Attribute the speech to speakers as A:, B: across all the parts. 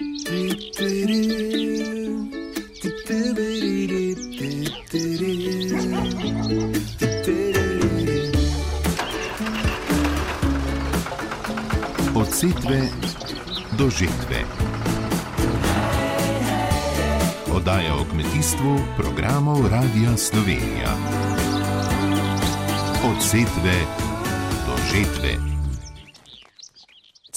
A: Od setve do žetve. Oddaja o kmetijstvu programov Radia Slovenija. Od setve do žetve.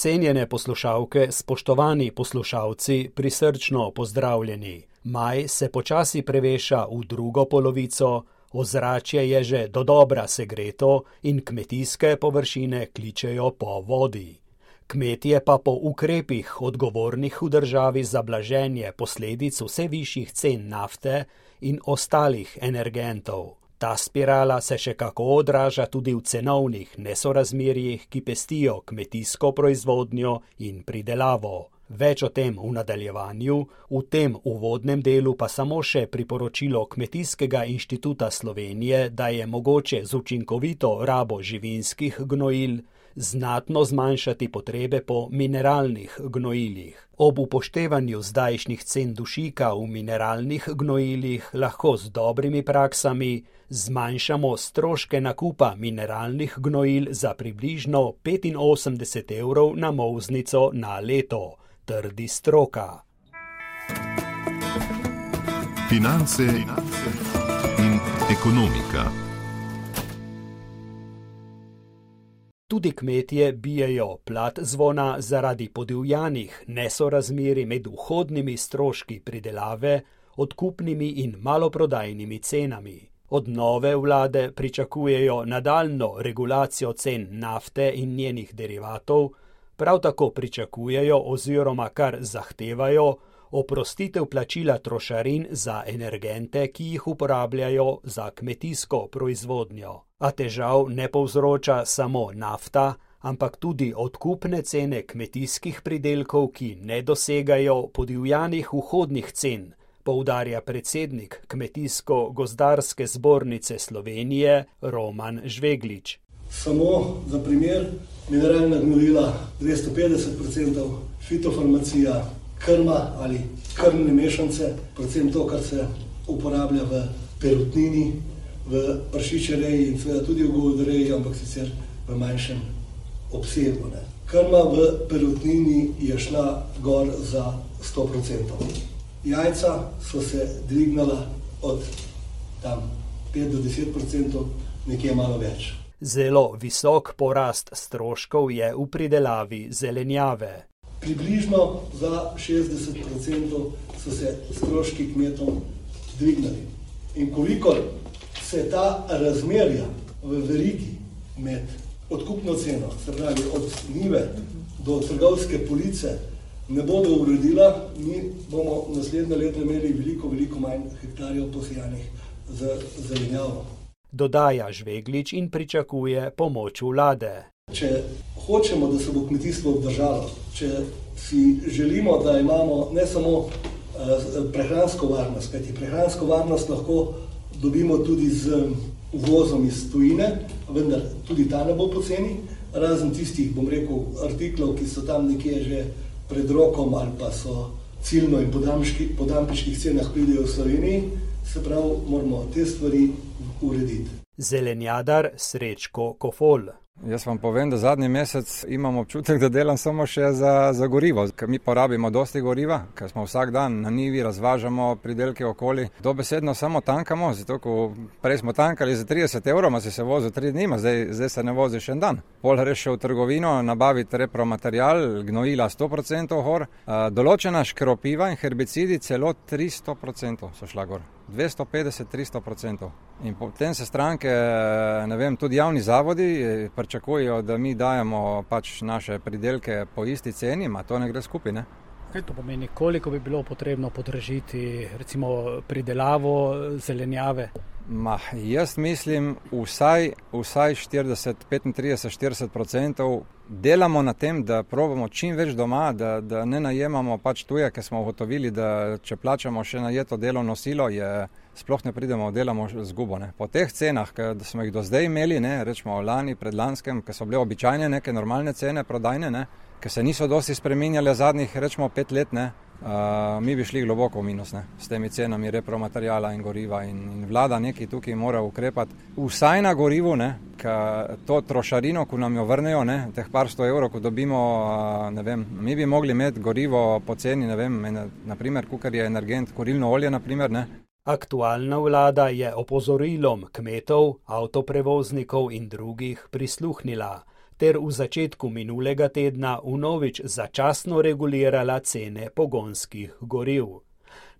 B: Cenjene poslušalke, spoštovani poslušalci, prisrčno pozdravljeni. Maj se počasi preveša v drugo polovico, ozračje je že do dobra segreto in kmetijske površine kličejo po vodi. Kmetje pa po ukrepih odgovornih v državi za blaženje posledic vse višjih cen nafte in ostalih energentov. Ta spirala se še kako odraža tudi v cenovnih nesorazmerjih, ki pestijo kmetijsko proizvodnjo in pridelavo. Več o tem v nadaljevanju, v tem uvodnem delu pa samo še priporočilo Kmetijskega inštituta Slovenije, da je mogoče z učinkovito rabo živinskih gnojil znatno zmanjšati potrebe po mineralnih gnojilih. Ob upoštevanju zdajšnjih cen dušika v mineralnih gnojilih lahko z dobrimi praksami zmanjšamo stroške nakupa mineralnih gnojil za približno 85 evrov na moznico na leto, trdi stroka.
A: Finance in ekonomika.
B: Tudi kmetje bijajo plat zvona zaradi podivjanih nesorazmeri med vhodnimi stroški pridelave, odkupnimi in maloprodajnimi cenami. Od nove vlade pričakujejo nadaljno regulacijo cen nafte in njenih derivatov, prav tako pričakujejo oziroma kar zahtevajo oprostitev plačila trošarin za energente, ki jih uporabljajo za kmetijsko proizvodnjo. A težav ne povzroča samo nafta, ampak tudi odkupne cene kmetijskih pridelkov, ki ne dosegajo podivjanih vhodnih cen, poudarja predsednik Kmetijsko-gozdarske zbornice Slovenije Roman Žveglič.
C: Samo za primer, mineralna gnojila 250%, fitofarmacija, krma ali krmne mešance, predvsem to, kar se uporablja v perutnini, v pršičereji in seveda tudi v govodoreji, ampak sicer v manjšem obsegu. Ne. Krma v perutnini je šla gor za 100%. Jajca so se dvignila od tam 5 do 10%, nekje malo več.
B: Zelo visok porast stroškov je v pridelavi zelenjave.
C: Približno za 60% so se stroški kmetom dvignili. In kolikor se ta razmerja v verigi med odkupno ceno, se pravi od njive do trgovske police, ne bodo uredila, mi bomo naslednje leto imeli veliko, veliko manj hektarjev posijanih z zelenjavo.
B: Dodaja Žveglič in pričakuje pomoč vlade.
C: Če hočemo, da se bo kmetijstvo obdržalo, če si želimo, da imamo ne samo prehransko varnost, kajti prehransko varnost lahko dobimo tudi z uvozom iz tujine, vendar tudi ta ne bo poceni, razen tistih, bom rekel, artiklov, ki so tam nekje že pred rokom ali pa so ciljno in po dampiških cenah pridejo v Sloveniji, se pravi, moramo te stvari urediti.
B: Zelenjadar Srečko Kofol.
D: Jaz vam povem, da zadnji mesec imam občutek, da delam samo še za, za gorivo, ker mi porabimo dosti goriva, ker smo vsak dan na nivi, razvažamo pridelke okoli. Dobesedno samo tankamo, zato ko prej smo tankali za 30 evrov, si se vozil 3 dni, zdaj, zdaj se ne voziš en dan. Pol greš v trgovino, nabaviti repromaterial, gnojila 100% gor, določena škropiva in herbicidi celo 300% so šla gor. 250-300%. In potem se stranke, ne vem, tudi javni zavodi pričakujejo, da mi dajemo pač naše pridelke po isti ceni, a to ne gre skupaj. Ne?
E: Kaj to pomeni, koliko bi bilo potrebno podražiti, recimo, pridelavo zelenjave?
D: Ma, jaz mislim, vsaj, vsaj 40, 35, 40 odstotkov delamo na tem, da probamo čim več doma, da, da ne najemamo pač tuje, ker smo ugotovili, da če plačamo še najeto delovno silo, je, sploh ne pridemo, delamo zgubo. Ne. Po teh cenah, ki smo jih do zdaj imeli, ne, rečemo lani, predlanskem, ki so bile običajne neke normalne cene prodajne, ne, ki se niso dosti spremenjali zadnjih, rečemo, pet let, ne, uh, mi bi šli globoko v minus ne, s temi cenami repromaterijala in goriva. In, in vlada nekaj tukaj mora ukrepati. Vsaj na gorivu, to trošarino, ko nam jo vrnejo, ne, teh par sto evrov, ko dobimo, uh, vem, mi bi mogli imeti gorivo po ceni, ne vem, naprimer, kukar je energent, korilno olje, naprimer, ne.
B: Aktualna vlada je opozorilom kmetov, avtoprevoznikov in drugih prisluhnila ter v začetku minulega tedna vnovič začasno regulirala cene pogonskih goriv.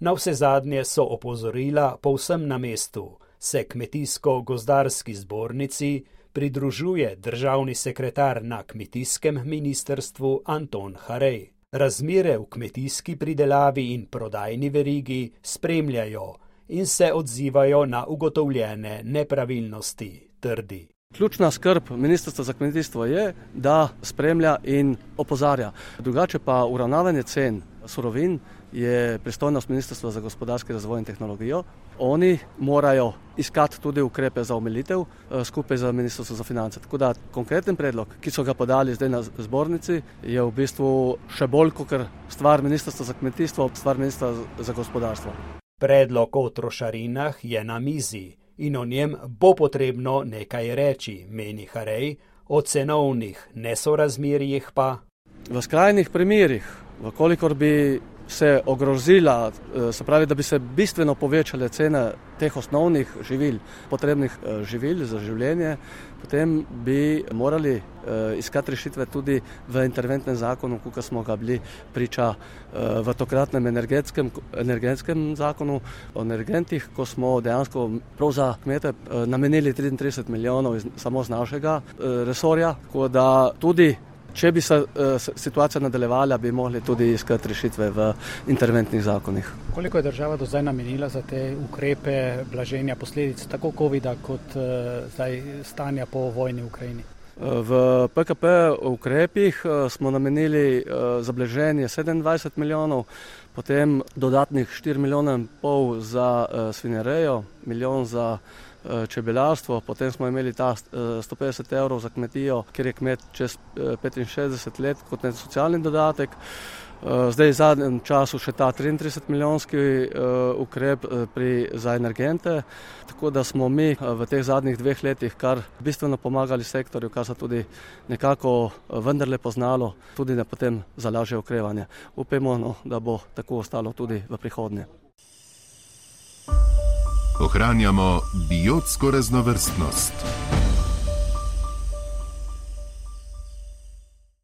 B: Na vse zadnje so opozorila povsem na mestu, se kmetijsko-gozdarski zbornici pridružuje državni sekretar na kmetijskem ministrstvu Anton Harej. Razmere v kmetijski pridelavi in prodajni verigi spremljajo in se odzivajo na ugotovljene nepravilnosti, trdi.
F: Ključna skrb Ministrstva za kmetijstvo je, da spremlja in opozarja. Drugače pa uravnavanje cen surovin je pristojnost Ministrstva za gospodarski razvoj in tehnologijo. Oni morajo iskati tudi ukrepe za omilitev eh, skupaj z Ministrstvom za finance. Tako da konkreten predlog, ki so ga podali zdaj na zbornici, je v bistvu še bolj kot stvar Ministrstva za kmetijstvo, stvar Ministrstva za gospodarstvo.
B: Predlog o trošarinah je na mizi in o njem bo potrebno nekaj reči, meni Harej, o cenovnih nesorazmerjih pa.
F: V skrajnih primerjih, vkolikor bi se ogrozila, eh, se pravi, da bi se bistveno povečale cene teh osnovnih živil, potrebnih eh, živil za življenje, potem bi morali eh, iskati rešitve tudi v interventnem zakonu, kot smo ga bili priča v tokratnem energetskem, energetskem zakonu o energentih, ko smo dejansko za kmete namenili 33 milijonov iz, samo z našega resorja, tako da tudi Če bi se uh, situacija nadaljevala, bi mogli tudi iskati rešitve v interventnih zakonih.
E: Koliko je država do zdaj namenila za te ukrepe blaženja posledic tako COVID-a kot uh, zdaj stanja po vojni v Ukrajini?
F: V PKP ukrepih smo namenili za blaženje 27 milijonov, potem dodatnih 4 milijone in pol za svinjerejo, milijon za Eh, čebelarstvo, potem smo imeli ta 150 eh, evrov za kmetijo, ker je kmet čez 65 eh, let kot nek socialni dodatek. Zdaj v zadnjem času še ta 33 milijonski ukrep pri, za energente, tako da smo mi v teh zadnjih dveh letih kar bistveno pomagali sektorju, kar se tudi nekako vendarle poznalo, tudi na potem za lažje okrevanje. Upemo, no, da bo tako ostalo tudi v prihodnje
A: ohranjamo biotsko raznovrstnost.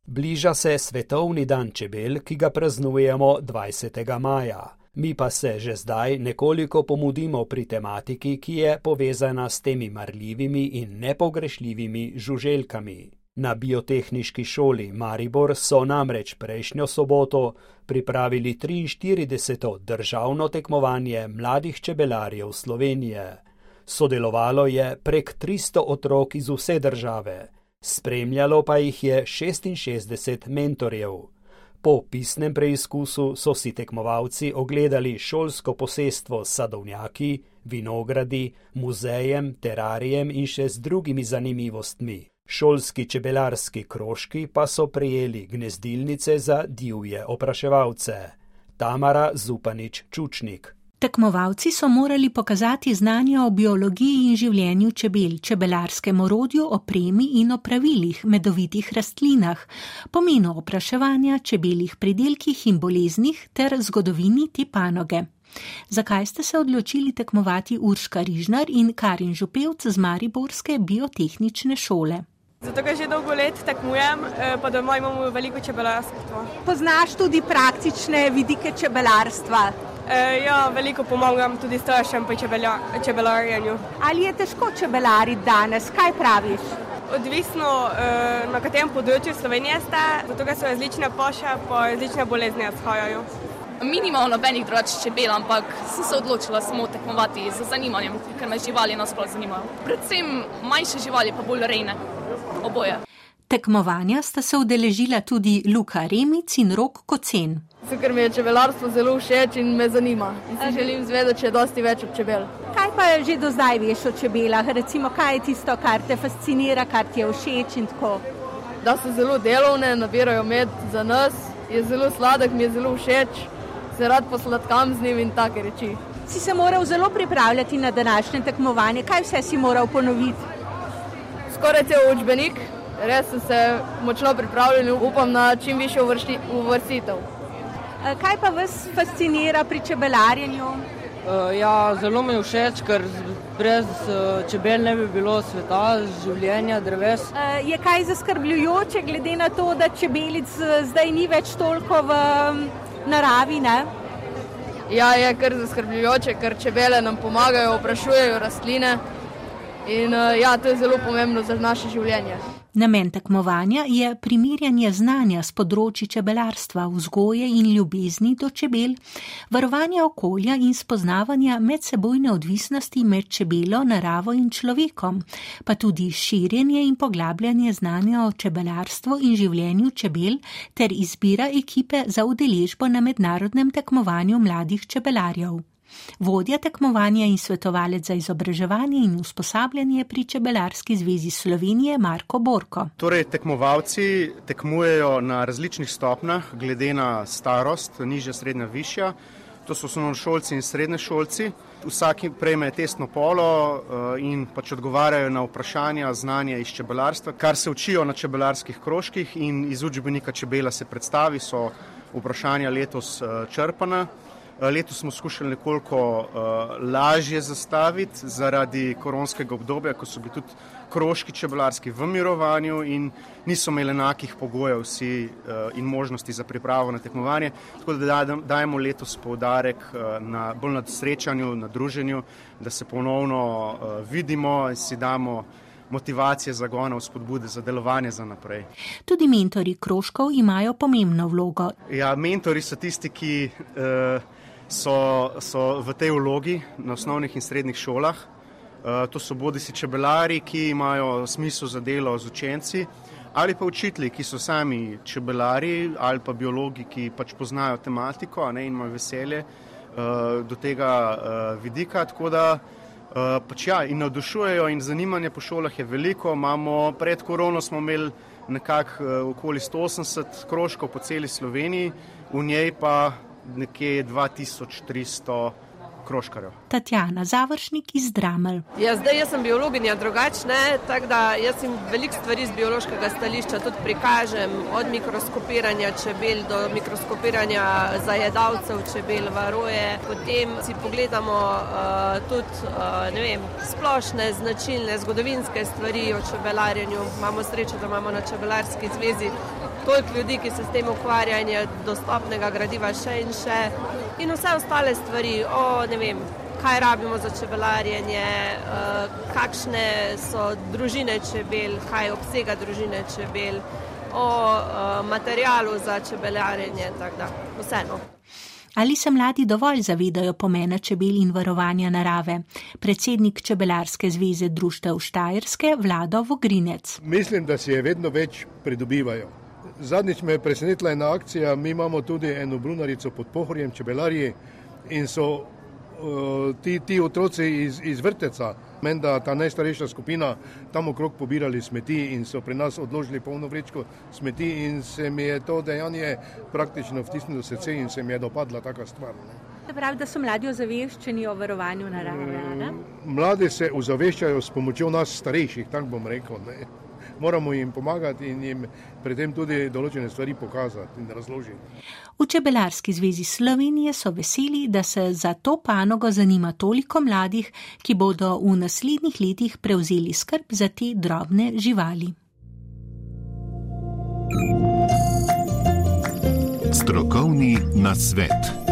B: Bliža se svetovni dan čebel, ki ga praznujemo 20. maja. Mi pa se že zdaj nekoliko pomudimo pri tematiki, ki je povezana s temi marljivimi in nepogrešljivimi žuželkami. Na biotehniški šoli Maribor so namreč prejšnjo soboto pripravili 43. državno tekmovanje mladih čebelarjev Slovenije. Sodelovalo je prek 300 otrok iz vse države, spremljalo pa jih je 66 mentorjev. Po pisnem preizkusu so si tekmovalci ogledali šolsko posestvo s sadovnjaki, vinogradi, muzejem, terarijem in še z drugimi zanimivostmi. Šolski čebelarski krožki pa so prejeli gnezdilnice za divje opraševalce. Tamara Zupanič Čučnik.
G: Tekmovalci so morali pokazati znanje o biologiji in življenju čebel, čebelarskem orodju, opremi in opravilih, medovitih rastlinah, pomenu opraševanja, čebeljih pridelkih in boleznih ter zgodovini te panoge. Zakaj ste se odločili tekmovati Urška Rižnar in Karin Župevc z Mariborske biotehnične šole?
H: Zato, ker že dolgo let tekmujem, eh, pa doma imamo veliko čebelarstva.
I: Poznaš tudi praktične vidike čebelarstva?
H: E, ja, veliko pomagam tudi staršem pri čebelarjenju.
I: Ali je težko čebelariti danes? Kaj praviš?
H: Odvisno, eh, na katerem področju Slovenije ste, zato ker so različne paše, pa različne bolezni izhajajo.
J: Minimalno nobenih drugačnih čebel, ampak sem se odločila samo tekmovati z zanimanjem, ker me živali nasploh zanimajo. Predvsem manjše živali, pa bolj rejne oboje.
G: Tekmovanja sta se udeležila tudi Luka Remic in Rok Kocen.
K: Ker mi je čebelarstvo zelo všeč in me zanima. In si želim zvedeti, če je dosti več od čebel.
I: Kaj pa že do zdaj veš o čebelah? Recimo, kaj je tisto, kar te fascinira, kar ti je všeč in tako?
K: da so zelo delovne, nabirajo med za nas, je zelo sladek, mi je zelo všeč, se rad posladkam z njim in take reči.
I: Si se moral zelo pripravljati na današnje tekmovanje, kaj vse si moral ponoviti?
K: Skoraj cel učbenik, res sem se močno pripravljal in upam na čim više uvrstitev.
I: Eh, kaj pa vas fascinira pri čebelarjenju?
L: Uh, ja, zelo mi je všeč, ker brez uh, čebel ne bi bilo sveta, življenja, dreves.
I: Uh, je kaj zaskrbljujoče, glede na to, da čebelic zdaj ni več toliko v um, naravi? Ne?
K: Ja, je kar zaskrbljujoče, ker čebele nam pomagajo, oprašujejo rastline. In uh, ja, to je zelo pomembno za naše življenje.
G: Namen tekmovanja je primirjanje znanja z področji čebelarstva, vzgoje in ljubezni do čebel, varovanja okolja in spoznavanja medsebojne odvisnosti med čebelo, naravo in človekom, pa tudi širjenje in poglabljanje znanja o čebelarstvu in življenju čebel ter izbira ekipe za udeležbo na mednarodnem tekmovanju mladih čebelarjev. Vodja tekmovanja in svetovalec za izobraževanje in usposabljanje pri Čebelarski zvezi Slovenije Marko Borko.
M: Torej, tekmovalci tekmujejo na različnih stopnjah, glede na starost, nižja, srednja, višja. To so osnovnošolci in srednje šolci. Vsak prejme testno polo eh, in pač odgovarjajo na vprašanja, znanje iz čebelarstva, kar se učijo na čebelarskih krožkih in iz učbenika čebela se predstavi, so vprašanja letos eh, črpana. Eh, letos smo skušali nekoliko uh, lažje zastaviti zaradi koronskega obdobja, ko so bili tudi kroški čebelarski v mirovanju in niso imeli enakih pogojev vsi uh, in možnosti za pripravo na tekmovanje. Tako da dajemo letos poudarek uh, na bolj nad srečanju, na druženju, da se ponovno uh, vidimo in si damo motivacije, zagona, spodbude za delovanje za naprej.
G: Tudi mentori kroškov imajo pomembno vlogo.
M: Ja, mentori so tisti, ki uh, so, so v tej vlogi na osnovnih in srednjih šolah. Uh, to so bodi si čebelari, ki imajo smisel za delo z učenci, ali pa učitelji, ki so sami čebelari, ali pa biologi, ki pač poznajo tematiko ne, in imajo veselje uh, do tega uh, vidika. Tako da pač ja, in navdušujejo, in zanimanje po šolah je veliko. Imamo, pred korono smo imeli nekako okoli 180 krožkov po celi Sloveniji, v njej pa nekje 2300 kroškarjev.
G: Tatjana, završnik iz Dramel.
N: Ja, zdaj jaz sem biologinja drugačne, tako da jaz jim veliko stvari z biološkega stališča tudi prikažem, od mikroskopiranja čebel do mikroskopiranja zajedavcev čebel, varoje. Potem si pogledamo uh, tudi uh, vem, splošne, značilne, zgodovinske stvari o čebelarjenju. Imamo srečo, da imamo na čebelarski zvezi toliko ljudi, ki se s tem ukvarjajo in je dostopnega gradiva še in še. In vse ostale stvari, o, vem, kaj rabimo za čebelarjenje, uh, kakšne so družine čebel, kaj obsega družine čebel, o uh, materialu za čebelarjenje. Vseeno.
G: Ali se mladi dovolj zavedajo pomena čebel in varovanja narave? Predsednik Čebelarske zveze Društev Štajerske, Vlado Vogrinec.
O: Mislim, da si je vedno več pridobivajo. Zadnjič me je presenetila ena akcija, mi imamo tudi eno brunarico pod pohorjem, čebelarji in so uh, ti, ti otroci iz, iz vrteca, menda ta najstarejša skupina, tam okrog pobirali smeti in so pri nas odložili polno vrečko smeti in se mi je to dejanje praktično vtisnilo srce in se mi je dopadla taka stvar. Ne.
I: Se pravi, da so mladi ozaveščeni o varovanju narave? Ne?
O: Mladi se ozaveščajo s pomočjo nas starejših, tako bom rekel. Ne moramo jim pomagati in jim pri tem tudi določene stvari pokazati in razložiti.
G: V Čebelarski zvezi Slovenije so veseli, da se za to panogo zanima toliko mladih, ki bodo v naslednjih letih prevzeli skrb za te drobne živali.
A: Strokovni nasvet.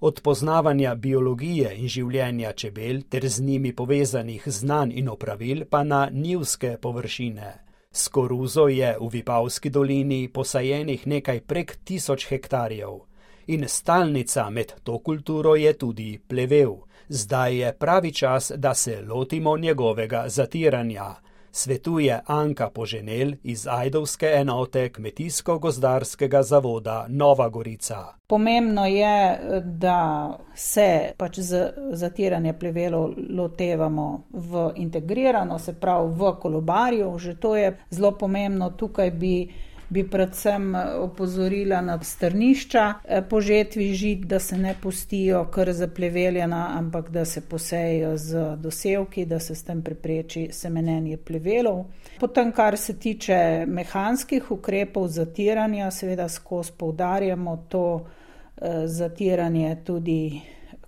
B: Od poznavanja biologije in življenja čebel ter z njimi povezanih znanj in opravil pa na njivske površine. S koruzo je v Vipavski dolini posajenih nekaj prek tisoč hektarjev in stalnica med to kulturo je tudi plevel. Zdaj je pravi čas, da se lotimo njegovega zatiranja. Svetuje Anka Poženel iz Ajdovske enote Kmetijsko-gozdarskega zavoda Nova Gorica.
P: Pomembno je, da se pač zatiranje plevelov lotevamo v integrirano, se pravi v kolobarju, že to je zelo pomembno. Tukaj bi bi predvsem eh, opozorila na strnišča eh, po žetvi žit, da se ne pustijo kar zapleveljena, ampak da se posejo z dosevki, da se s tem prepreči semenenje plevelov. Potem, kar se tiče mehanskih ukrepov zatiranja, seveda skozi poudarjamo to eh, zatiranje tudi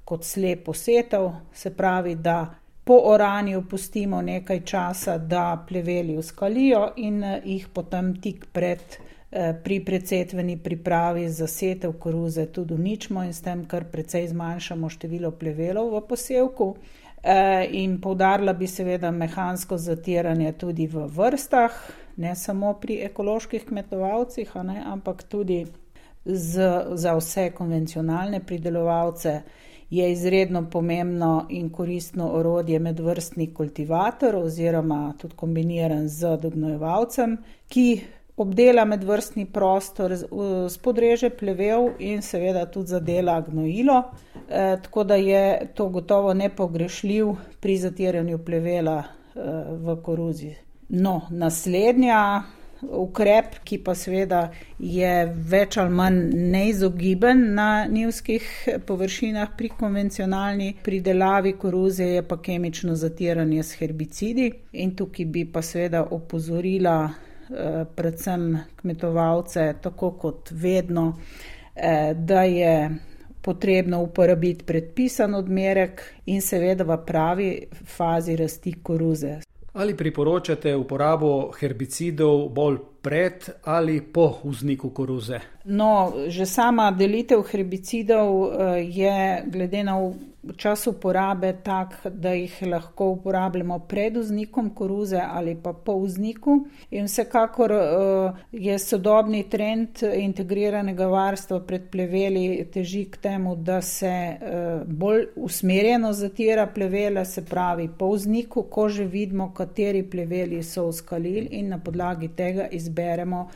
P: kot slepo setev, se pravi, da po oranju pustimo nekaj časa, da pleveli uskalijo in eh, jih potem tik pred eh, pri predsetveni pripravi za setev koruze tudi uničimo in s tem kar precej zmanjšamo število plevelov v posevku. Eh, in poudarila bi seveda mehansko zatiranje tudi v vrstah, ne samo pri ekoloških kmetovalcih, ne, ampak tudi z, za vse konvencionalne pridelovalce je izredno pomembno in koristno orodje medvrstni kultivator oziroma tudi kombiniran z dognojevalcem, ki obdela medvrstni prostor, spodreže plevel in seveda tudi zadela gnojilo. E, tako da je to gotovo nepogrešljiv pri zatiranju plevela e, v koruzi. No, naslednja ukrep, ki pa seveda je več ali manj neizogiben na njivskih površinah pri konvencionalni pridelavi koruze, je pa kemično zatiranje s herbicidi. In tukaj bi pa seveda opozorila eh, predvsem kmetovalce, tako kot vedno, eh, da je potrebno uporabiti predpisan odmerek in seveda v pravi fazi rasti koruze.
E: Ali priporočate uporabo herbicidov bolj pred ali po vzniku koruze?
P: No, že sama delitev herbicidov eh, je glede na čas uporabe tak, da jih lahko uporabljamo pred vznikom koruze ali pa po vzniku. In vsekakor uh, je sodobni trend integriranega varstva pred pleveli teži k temu, da se uh, bolj usmerjeno zatira plevele, se pravi po vzniku, ko že vidimo, kateri pleveli so uskalili in na podlagi tega izberemo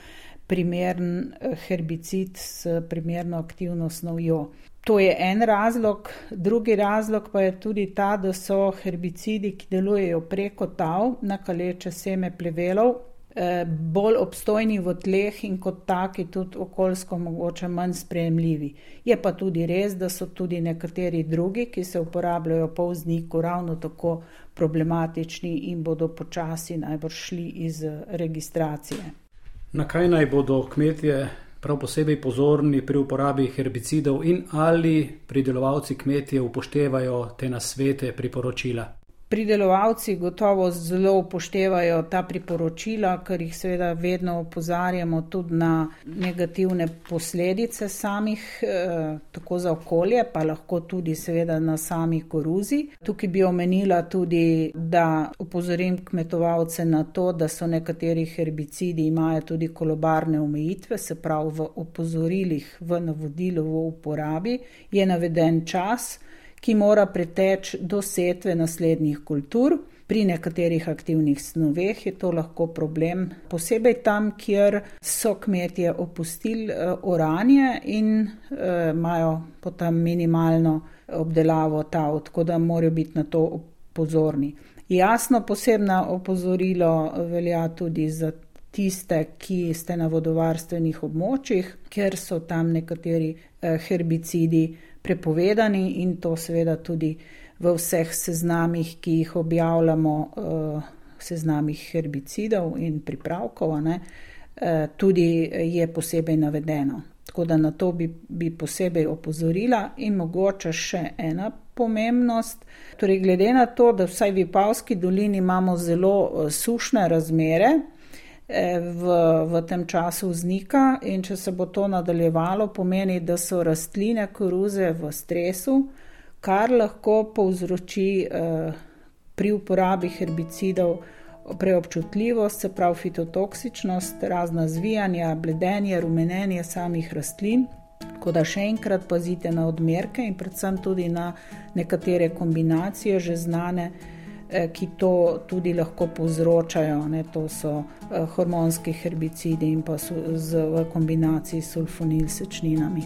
P: primern herbicid s primerno aktivno snovjo. To je en razlog, drugi razlog pa je tudi ta, da so herbicidi, ki delujejo preko tav na kaleče seme plevelov, eh, bolj obstojni v tleh in kot taki tudi okoljsko mogoče manj sprejemljivi. Je pa tudi res, da so tudi nekateri drugi, ki se uporabljajo po vzniku, ravno tako problematični in bodo počasi najbrž šli iz registracije.
E: Na kaj naj bodo kmetje prav posebej pozorni pri uporabi herbicidov in ali pridelovalci kmetije upoštevajo te nasvete priporočila?
P: Pridelovalci gotovo zelo upoštevajo ta priporočila, ker jih seveda vedno opozarjamo tudi na negativne posledice samih, eh, tako za okolje, pa lahko tudi seveda na sami koruzi. Tukaj bi omenila tudi, da upozorim kmetovalce na to, da so nekateri herbicidi imajo tudi kolobarne omejitve, se pravi v opozorilih, v navodilu v uporabi je naveden čas ki mora preteči do setve naslednjih kultur. Pri nekaterih aktivnih snoveh je to lahko problem, posebej tam, kjer so kmetje opustili eh, oranje in eh, imajo potem minimalno obdelavo ta, tako da morajo biti na to pozorni. Jasno, posebno opozorilo velja tudi za tiste, ki ste na vodovarstvenih območjih, ker so tam nekateri eh, herbicidi prepovedani in to seveda tudi v vseh seznamih, ki jih objavljamo, uh, seznamih herbicidov in pripravkov, ne, uh, tudi je posebej navedeno. Tako da na to bi, bi posebej opozorila in mogoče še ena pomembnost. Torej, glede na to, da vsaj v Pavski dolini imamo zelo uh, sušne razmere, v, v tem času vznika, in če se bo to nadaljevalo, pomeni, da so rastline koruze v stresu, kar lahko povzroči eh, pri uporabi herbicidov preobčutljivost, se pravi fitotoksičnost, razna zvijanja, bledenje, rumenenje samih rastlin. Tako da še enkrat pazite na odmerke in predvsem tudi na nekatere kombinacije že znane ki to tudi lahko povzročajo. Ne, to so hormonski herbicidi in pa z, v kombinaciji s sulfonil sečninami.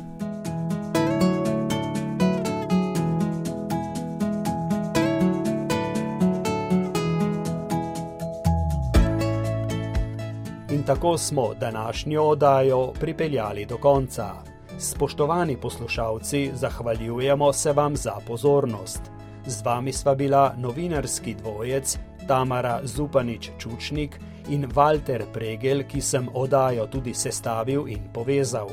B: In tako smo današnjo oddajo pripeljali do konca. Spoštovani poslušalci, zahvaljujemo se vam za pozornost. Z vami sva bila novinarski dvojec Tamara Zupanič-Čučnik in Walter Pregel, ki sem oddajo tudi sestavil in povezal.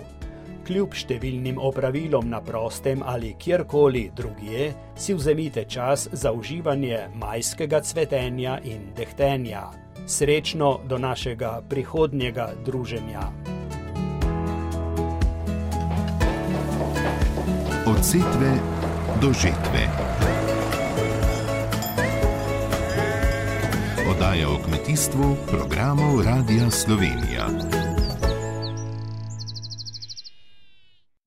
B: Kljub številnim opravilom na prostem ali kjerkoli drugje, si vzemite čas za uživanje majskega cvetenja in dehtenja. Srečno do našega prihodnjega druženja.
A: Od setve do žetve. Oddaja o kmetijstvu programov Radia Slovenija.